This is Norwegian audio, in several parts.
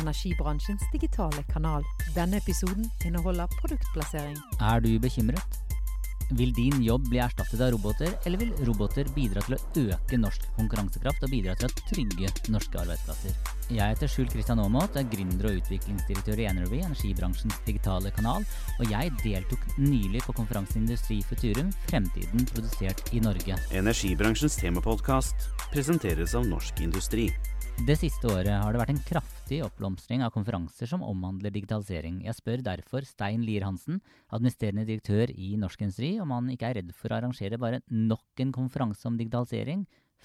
energibransjens digitale kanal. Denne episoden inneholder produktplassering. Er du bekymret? Vil din jobb bli erstattet av roboter, eller vil roboter bidra til å øke norsk konkurransekraft og bidra til å trygge norske arbeidsplasser? Jeg heter Skjul Kristian Aamodt, er gründer og utviklingsdirektør i Energy, energibransjens digitale kanal, og jeg deltok nylig på konferansen Industri Futurum, fremtiden produsert i Norge. Energibransjens temapodkast presenteres av Norsk Industri. Det siste året har det vært en kraftig oppblomstring av konferanser som omhandler digitalisering. Jeg spør derfor Stein Lier Hansen, administrerende direktør i Norsk Industri, om han ikke er redd for å arrangere bare nok en konferanse om digitalisering,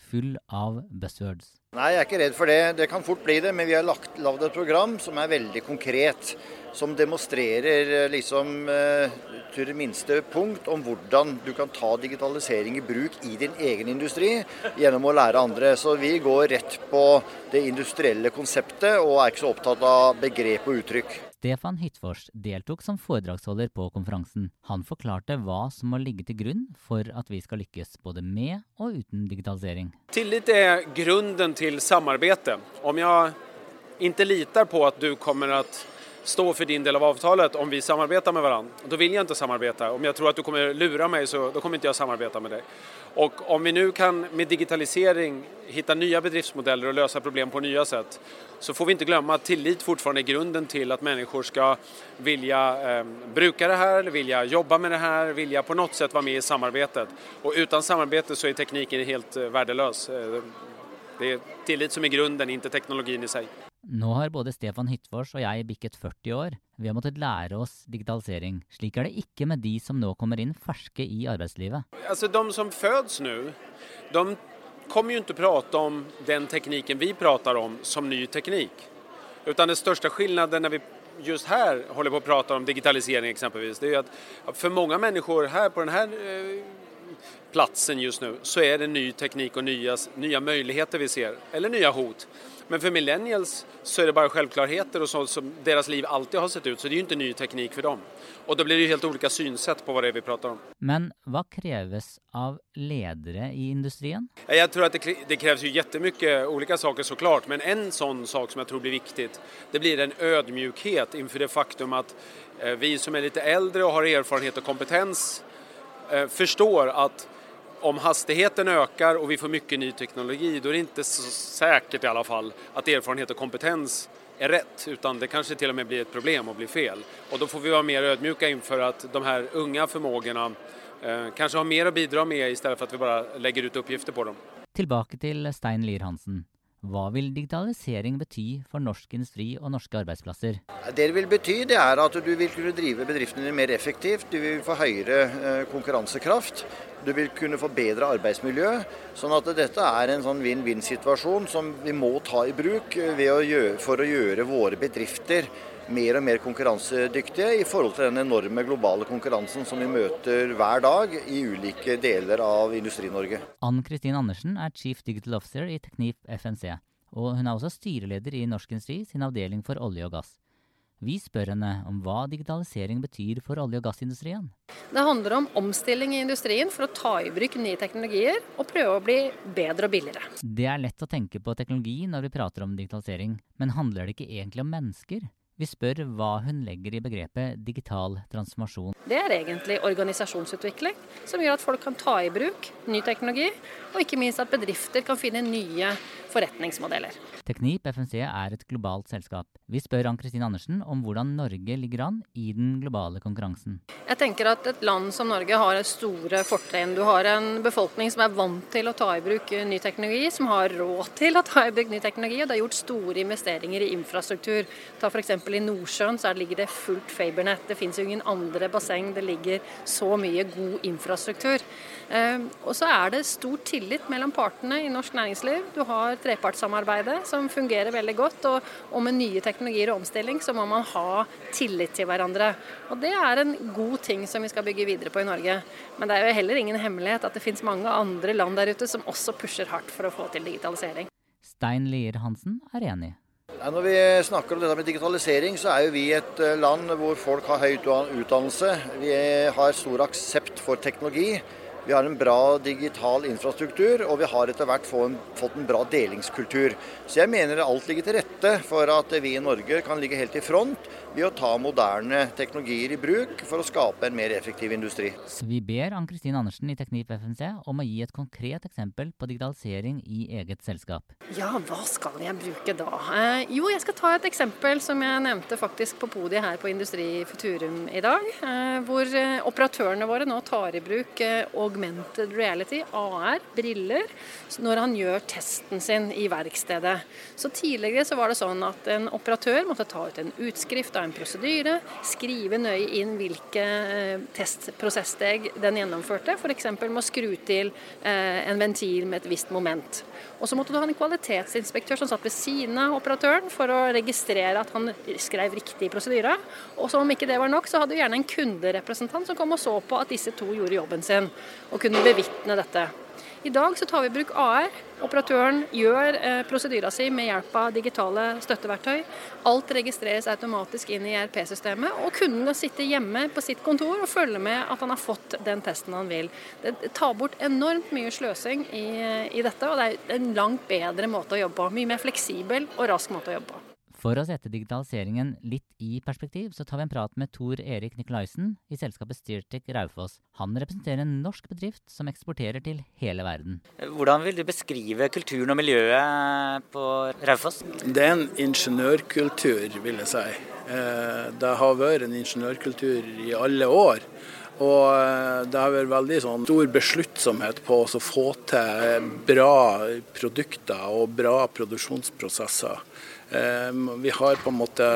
full av buzzwords. Nei, jeg er ikke redd for det. Det kan fort bli det. Men vi har lagd et program som er veldig konkret. Som demonstrerer eh, liksom eh, til det minste punkt om hvordan du kan ta digitalisering i bruk i din egen industri gjennom å lære andre. Så vi går rett på det industrielle konseptet og er ikke så opptatt av begrep og uttrykk. Stefan Hyttfors deltok som foredragsholder på konferansen. Han forklarte hva som må ligge til grunn for at vi skal lykkes både med og uten digitalisering. Tillit er grunnen til samarbeid. Om jeg ikke litar på at du kommer at stå för din del av avtalet om vi samarbetar med varandra. Då vill jag inte samarbeta. Om jag tror att du kommer lura mig så då kommer inte jag samarbeta med dig. Och om vi nu kan med digitalisering hitta nya bedriftsmodeller och lösa problem på nya sätt så får vi inte glömma att tillit fortfarande är grunden till att människor ska vilja eh, bruka det här, vilja jobba med det här, vilja på något sätt vara med i samarbetet. Och utan samarbete så är tekniken helt eh. Eh, det er tillit som er grunnen, ikke teknologien i seg. Nå har både Stefan Hyttfors og jeg bikket 40 år. Vi har måttet lære oss digitalisering. Slik er det ikke med de som nå kommer inn ferske i arbeidslivet. Altså, De som fødes nå, de kommer jo ikke prate om den teknikken vi prater om som ny teknikk. Utan den største forskjellen når vi just her holder på å prate om digitalisering eksempelvis, det er at for mange mennesker her på denne eh, platsen just nu så er det ny teknik og nye, nya möjligheter vi ser, eller nye hot. Men for millennials så er det bare selvklarheter och sånt som deres liv alltid har sett ut, så det er jo ikke ny teknikk for dem. Og da blir det jo helt olika synsett på hva det er vi prater om. Men hva kreves av ledere i industrien? Jeg tror at det, det kreves jo jättemycket olika saker, så klart. Men en sånn sak som jeg tror blir viktig, det blir en ødmjukhet innenfor det faktum at eh, vi som er litt eldre og har erfarenhet og kompetens, eh, forstår at om hastigheten øker og vi får mye ny teknologi, da er det ikke så sikkert i alle fall at erfarenhet og kompetens er rett, utan det kanskje til og med blir et problem och blir fel. Og da får vi være mer ødmjuka inför at de her unge formågene eh, kanskje har mer å bidra med, i stedet for at vi bare legger ut oppgifter på dem. Tilbake til Stein Lier Hansen. Hva vil digitalisering bety for norsk industri og norske arbeidsplasser? Det det vil bety, det er at du vil kunne drive bedriftene mer effektivt. Du vil få høyere eh, konkurransekraft. Du vil kunne få bedre arbeidsmiljø. Sånn at dette er en sånn vinn-vinn-situasjon som vi må ta i bruk å gjøre, for å gjøre våre bedrifter mer og mer konkurransedyktige i forhold til den enorme globale konkurransen som vi møter hver dag i ulike deler av Industri-Norge. Ann Kristin Andersen er Chief Digital Officer i Teknip FNC, og hun er også styreleder i Norsk Industri sin avdeling for olje og gass. Vi spør henne om hva digitalisering betyr for olje- og gassindustrien. Det handler om omstilling i industrien for å ta i bruk nye teknologier og prøve å bli bedre og billigere. Det er lett å tenke på teknologi når vi prater om digitalisering, men handler det ikke egentlig om mennesker? Vi spør hva hun legger i begrepet digital transformasjon. Det er egentlig organisasjonsutvikling, som gjør at folk kan ta i bruk ny teknologi, og ikke minst at bedrifter kan finne nye forretningsmodeller. Teknip FNC er et globalt selskap. Vi spør Ann-Kristin Andersen om hvordan Norge ligger an i den globale konkurransen. Jeg tenker at et land som Norge har store fortrinn. Du har en befolkning som er vant til å ta i bruk ny teknologi, som har råd til å ta i bruk ny teknologi, og det er gjort store investeringer i infrastruktur. Ta f.eks. i Nordsjøen så ligger det fullt fabernett. Det finnes jo ingen andre basseng. Det ligger så mye god infrastruktur. Ehm, og så er det stor tillit mellom partene i norsk næringsliv. Du har trepartssamarbeidet som fungerer veldig godt. Og, med nye teknologier og omstilling så må man ha tillit til hverandre. Og det er en god ting som vi skal bygge videre på i Norge. Men det er jo heller ingen hemmelighet at det finnes mange andre land der ute som også pusher hardt for å få til digitalisering. Stein Lier Hansen er enig. Når vi snakker om dette med digitalisering, så er jo vi et eh, land hvor folk har høy utdannelse. Vi har stor aksept for teknologi. Vi har en bra digital infrastruktur, og vi har etter hvert fått en bra delingskultur. Så jeg mener alt ligger til rette for at vi i Norge kan ligge helt i front ved å ta moderne teknologier i bruk for å skape en mer effektiv industri. Vi ber Ann-Kristin Andersen i Teknip FMC om å gi et konkret eksempel på digitalisering i eget selskap. Ja, hva skal jeg bruke da? Eh, jo, jeg skal ta et eksempel som jeg nevnte faktisk på podiet her på Industri Futurum i dag. Eh, hvor eh, operatørene våre nå tar i bruk eh, augmented reality, AR, briller, når han gjør testen sin i verkstedet. Så Tidligere så var det sånn at en operatør måtte ta ut en utskrift av en prosedyre, skrive nøye inn hvilke eh, testprosesssteg den gjennomførte, f.eks. med å skru til eh, en ventil med et visst moment. Og så måtte du ha en kvalitetsinspektør som satt ved siden av operatøren for å registrere at han skrev riktig prosedyre. Og som om ikke det var nok, så hadde du gjerne en kunderepresentant som kom og så på at disse to gjorde jobben sin, og kunne bevitne dette. I dag så tar vi i bruk AR. Operatøren gjør eh, prosedyra si med hjelp av digitale støtteverktøy. Alt registreres automatisk inn i ERP-systemet, og kunden kan sitte hjemme på sitt kontor og følge med at han har fått den testen han vil. Det tar bort enormt mye sløsing i, i dette, og det er en langt bedre måte å jobbe på. Mye mer fleksibel og rask måte å jobbe på. For å sette digitaliseringen litt i perspektiv, så tar vi en prat med Tor Erik Nikolaisen i selskapet Steertech Raufoss. Han representerer en norsk bedrift som eksporterer til hele verden. Hvordan vil du beskrive kulturen og miljøet på Raufoss? Det er en ingeniørkultur, vil jeg si. Eh, det har vært en ingeniørkultur i alle år. Og eh, det har vært veldig sånn stor besluttsomhet på å få til bra produkter og bra produksjonsprosesser. Ehm, vi har på en måte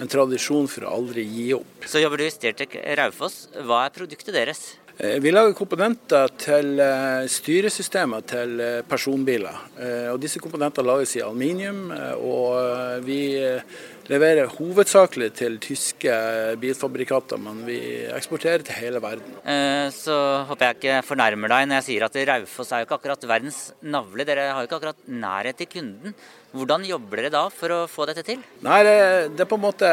en tradisjon for å aldri gi opp. Så jobber du i Steertech Raufoss. Hva er produktet deres? Eh, vi lager komponenter til eh, styresystemer til eh, personbiler. Og disse komponentene lages i aluminium. Og vi leverer hovedsakelig til tyske bilfabrikater, men vi eksporterer til hele verden. Så håper jeg ikke fornærmer deg når jeg sier at Raufoss er jo ikke akkurat verdens navle. Dere har jo ikke akkurat nærhet til kunden. Hvordan jobber dere da for å få dette til? Nei, Det er på en måte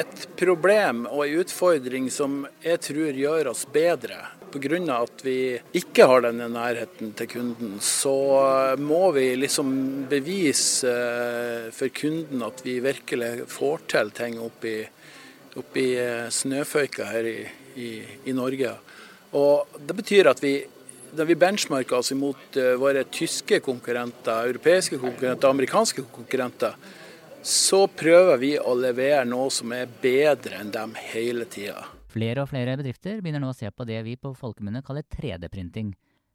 et problem og en utfordring som jeg tror gjør oss bedre. Pga. at vi ikke har denne nærheten til kunden, så må vi liksom bevise eh, for kunden at vi virkelig får til ting oppi, oppi eh, snøføyka her i, i, i Norge. Og Det betyr at vi da vi benchmarker oss imot uh, våre tyske konkurrenter, europeiske konkurrenter, amerikanske konkurrenter, så prøver vi å levere noe som er bedre enn dem hele tida. Flere og flere bedrifter begynner nå å se på det vi på folkemunne kaller 3D-printing.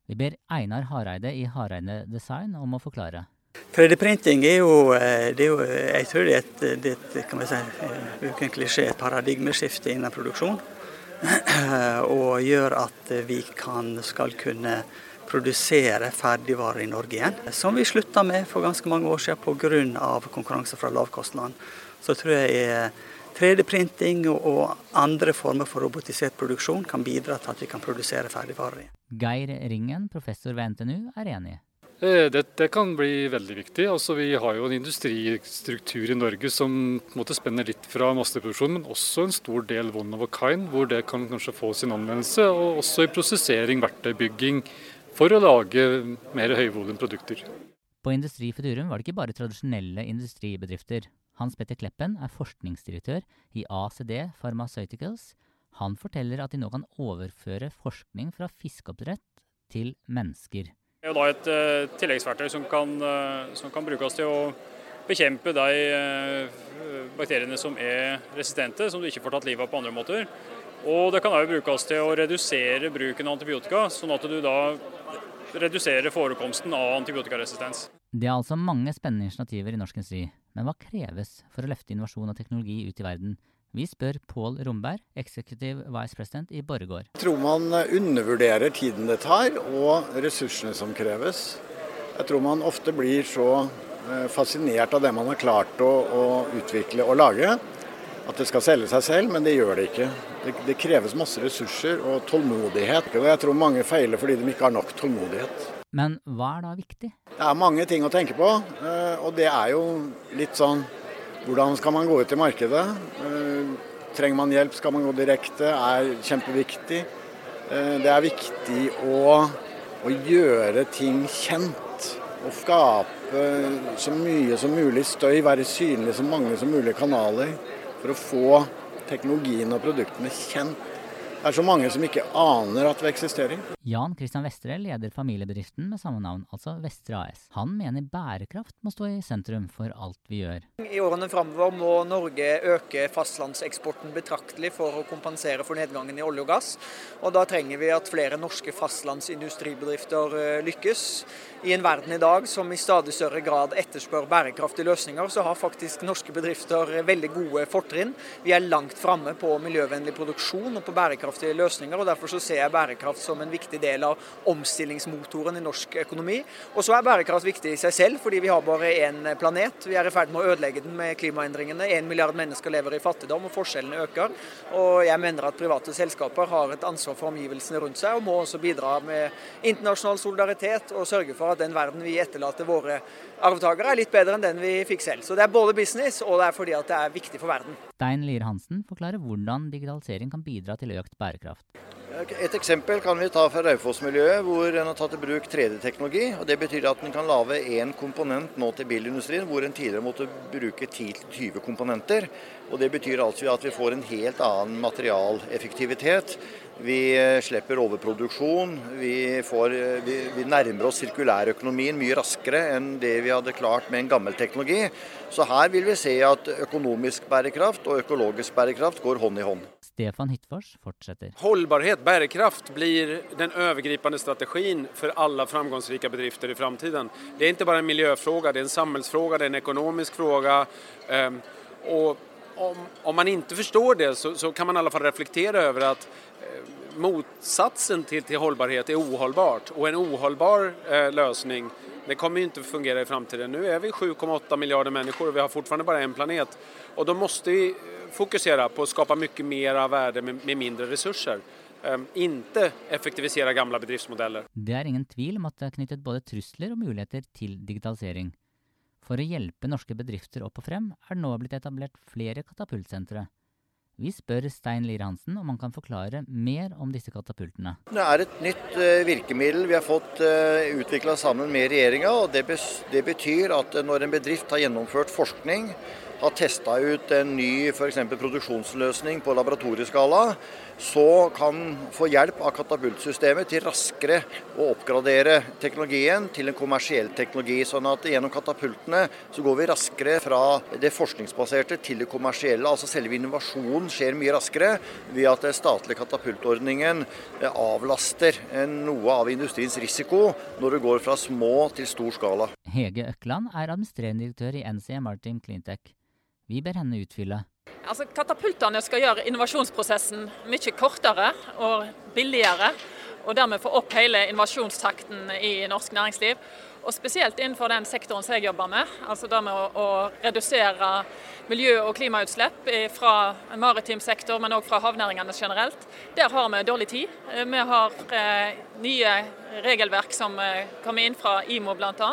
Vi ber Einar Hareide i Hareide Design om å forklare. 3D-printing er jo, eh, er jo, jeg tror det er et, det er et, kan si, eh, en klisjé, et paradigmeskifte innen produksjon. og gjør at vi kan, skal kunne produsere ferdigvarer i Norge igjen. Som vi slutta med for ganske mange år siden pga. konkurranse fra lavkostland. Så tror jeg 3D-printing og andre former for robotisert produksjon kan bidra til at vi kan produsere ferdigvarer igjen. Geir Ringen, professor ved NTNU, er enig. Eh, det, det, kan bli veldig viktig. Altså, vi har jo en industristruktur i Norge som måte, spenner litt fra masseproduksjon, men også en stor del one of a kind, hvor det kan kanskje få sin anvendelse. Og også i prosessering, verktøybygging, for å lage mer høyvolumprodukter. På Industri Futurum var det ikke bare tradisjonelle industribedrifter. Hans Petter Kleppen er forskningsdirektør i ACD Pharmaceuticals. Han forteller at de nå kan overføre forskning fra fiskeoppdrett til mennesker. Det er jo da et uh, tilleggsverktøy som kan, uh, som kan, brukes til å bekjempe de uh, bakteriene som er resistente, som du ikke får tatt livet av på andre måter. Og det kan òg brukes til å redusere bruken av antibiotika, sånn at du da reduserer forekomsten av antibiotikaresistens. Det er altså mange spennende initiativer i norsk industri, Men hva kreves for å løfte innovasjon og teknologi ut i verden? Vi spør Pål Romberg, executive vice president i Borregaard. Jeg tror man undervurderer tiden det tar og ressursene som kreves. Jeg tror man ofte blir så eh, fascinert av det man har klart å, å utvikle og lage, at det skal selge seg selv, men det gjør det ikke. Det, det, kreves masse ressurser og tålmodighet. Og jeg tror mange feiler fordi de ikke har nok tålmodighet. Men hva er da viktig? Det er mange ting å tenke på, eh, og det er jo litt sånn hvordan skal man gå ut i markedet? Eh, trenger man hjelp, skal man gå direkte? er kjempeviktig. Det er viktig å, å gjøre ting kjent. Å skape så mye som mulig støy, være synlig så mange som mulig kanaler for å få teknologien og produktene kjent. Det er så mange som ikke aner at vi eksisterer. Jan Christian Vestre leder familiebedriften med samme navn, altså Vestre AS. Han mener bærekraft må stå i sentrum for alt vi gjør. I årene framover må Norge øke fastlandseksporten betraktelig for å kompensere for nedgangen i olje og gass. Og da trenger vi at flere norske fastlandsindustribedrifter eh, lykkes. I en verden i dag som i stadig større grad etterspør bærekraftige løsninger, så har faktisk norske bedrifter veldig gode fortrinn. Vi er langt framme på miljøvennlig produksjon og på bærekraftige løsninger. og Derfor så ser jeg bærekraft som en viktig del av omstillingsmotoren i norsk økonomi. Og så er bærekraft viktig i seg selv, fordi vi har bare én planet. Vi er i ferd med å ødelegge den med klimaendringene. Én milliard mennesker lever i fattigdom, og forskjellene øker. Og jeg mener at private selskaper har et ansvar for omgivelsene rundt seg, og må også bidra med internasjonal solidaritet og sørge for at den verden vi etterlater våre arvtakere, er litt bedre enn den vi fikk selv. Så det er både business, og det er fordi at det er viktig for verden. Stein Lier Hansen forklarer hvordan digitalisering kan bidra til økt bærekraft. Et eksempel kan vi ta fra Raufoss-miljøet, hvor en har tatt i bruk 3D-teknologi. og Det betyr at en kan lage én komponent nå til bilindustrien, hvor en tidligere måtte bruke 10-20 komponenter. Og Det betyr altså at vi får en helt annen materialeffektivitet. Vi eh, slipper overproduksjon. Vi, får, eh, vi, vi, nærmer oss sirkulærøkonomien mye raskere enn det vi hadde klart med en gammel teknologi. Så her vil vi se at økonomisk bærekraft og økologisk bærekraft går hånd i hånd. Stefan Hyttfors fortsetter. Holdbarhet, bærekraft, blir den overgripende strategien for alle framgangsrike bedrifter i framtiden. Det er ikke bare en miljøfråga, det er en samfunnsspørsmål, det er en økonomisk fråga. Um, og om, om, man ikke forstår det, så, så, kan man i alle fall reflektere over at motsatsen til, til holdbarhet er uholdbart. Og en uholdbar eh, løsning det kommer ikke fungere i framtiden. Nå er vi 7,8 milliarder mennesker og vi har fortsatt bare én planet. Og da må vi fokusere på å skape mye mer av verde med, med mindre ressurser. Um, ikke effektivisere gamle bedriftsmodeller. Det er ingen tvil om at det er knyttet både trusler og muligheter til digitalisering. For å hjelpe norske bedrifter opp og frem er det nå blitt etablert flere katapultsentre. Vi spør Stein Lier Hansen om han kan forklare mer om disse katapultene. Det er et nytt uh, virkemiddel vi har fått eh, utvikla sammen med regjeringa. Det, det, betyr at når en bedrift har gjennomført forskning, har testa ut en ny f.eks. produksjonsløsning på laboratorieskala, så kan få hjelp av katapultsystemet til raskere å oppgradere teknologien til en kommersiell teknologi. Sånn at gjennom katapultene så går vi raskere fra det forskningsbaserte til det kommersielle. Altså selve innovasjonen skjer mye raskere ved at den statlige katapultordningen eh, avlaster noe av industriens risiko når det går fra små til stor skala. Hege Økland er administrerende direktør i NC Martin Cleantech. Vi ber henne utfylle. Altså, katapultene skal gjøre innovasjonsprosessen mye kortere og billigere. Og dermed få opp hele innovasjonstakten i norsk næringsliv. Og spesielt innenfor den sektoren som jeg jobber med, altså det med å, å redusere miljø- og klimautslipp fra maritim sektor, men òg fra havnæringene generelt. Der har vi dårlig tid. Vi har eh, nye regelverk som eh, kommer inn fra IMO bl.a.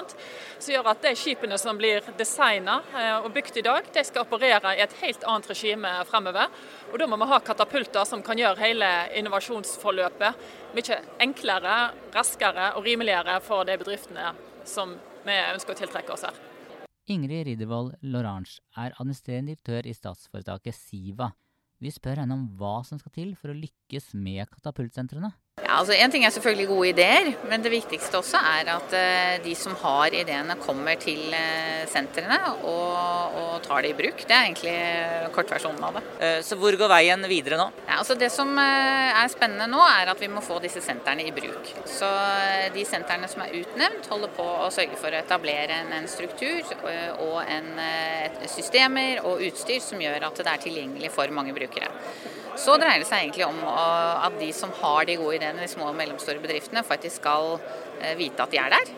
Som gjør at de skipene som blir designa eh, og bygd i dag, de skal operere i et helt annet regime fremover. Og Da må vi ha katapulter som kan gjøre hele innovasjonsforløpet mye enklere, raskere og rimeligere for de bedriftene som vi ønsker å tiltrekke oss her. Ingrid Riddervold Lorange er administrerende direktør i statsforetaket Siva. Vi spør henne om hva som skal til for å lykkes med katapultsentrene. Ja, altså En ting er selvfølgelig gode ideer, men det viktigste også er at uh, de som har ideene kommer til uh, sentrene og, og, tar det i bruk. Det er egentlig kortversjonen av det. Så hvor går veien videre nå? Ja, altså Det som er spennende nå, er at vi må få disse sentrene i bruk. Så de sentrene som er utnevnt, holder på å sørge for å etablere en, en struktur og en, systemer og utstyr som gjør at det er tilgjengelig for mange brukere. Så dreier det seg egentlig om at de som har de gode ideene, de små og mellomstore bedriftene, faktisk skal eh, vite at de er der.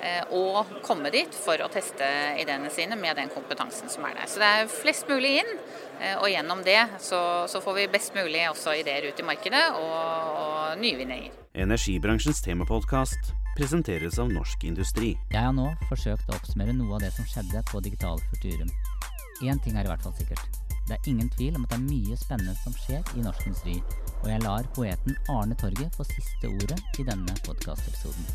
Eh, og komme dit for å teste ideene sine med den kompetansen som er der. Så det er flest mulig inn, eh, og gjennom det så, så får vi best mulig også ideer ut i markedet og, og nyvinninger. Energibransjens temapodkast presenteres av Norsk Industri. Jeg har nå forsøkt å oppsummere noe av det som skjedde på Digital Futurum. Én ting er i hvert fall sikkert. Det er ingen tvil om at det er mye spennende som skjer i norsk industri, og jeg lar poeten Arne Torget få siste ordet i denne podkastepisoden.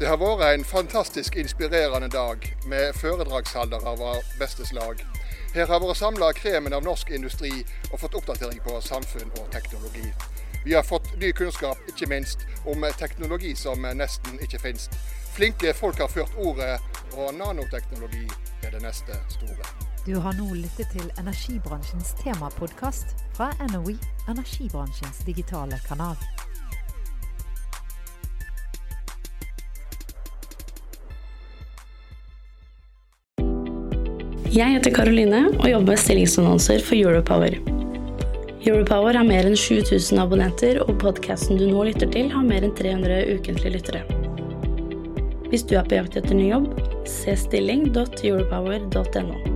Det har vært en fantastisk inspirerende dag med foredragsholdere av beste slag. Her har vært samla kremen av norsk industri og fått oppdatering på samfunn og teknologi. Vi har fått ny kunnskap, ikke minst, om teknologi som nesten ikke finnes. Flinke folk har ført ordet, og nanoteknologi er det neste store. Du har nå lyttet til energibransjens temapodkast fra NOE, energibransjens digitale kanal. Jeg heter Karoline og jobber med stillingsannonser for Europower. Europower har mer enn 7000 abonnenter, og podkasten du nå lytter til, har mer enn 300 ukentlige lyttere. Hvis du er på jakt etter ny jobb, se stilling.europower.no.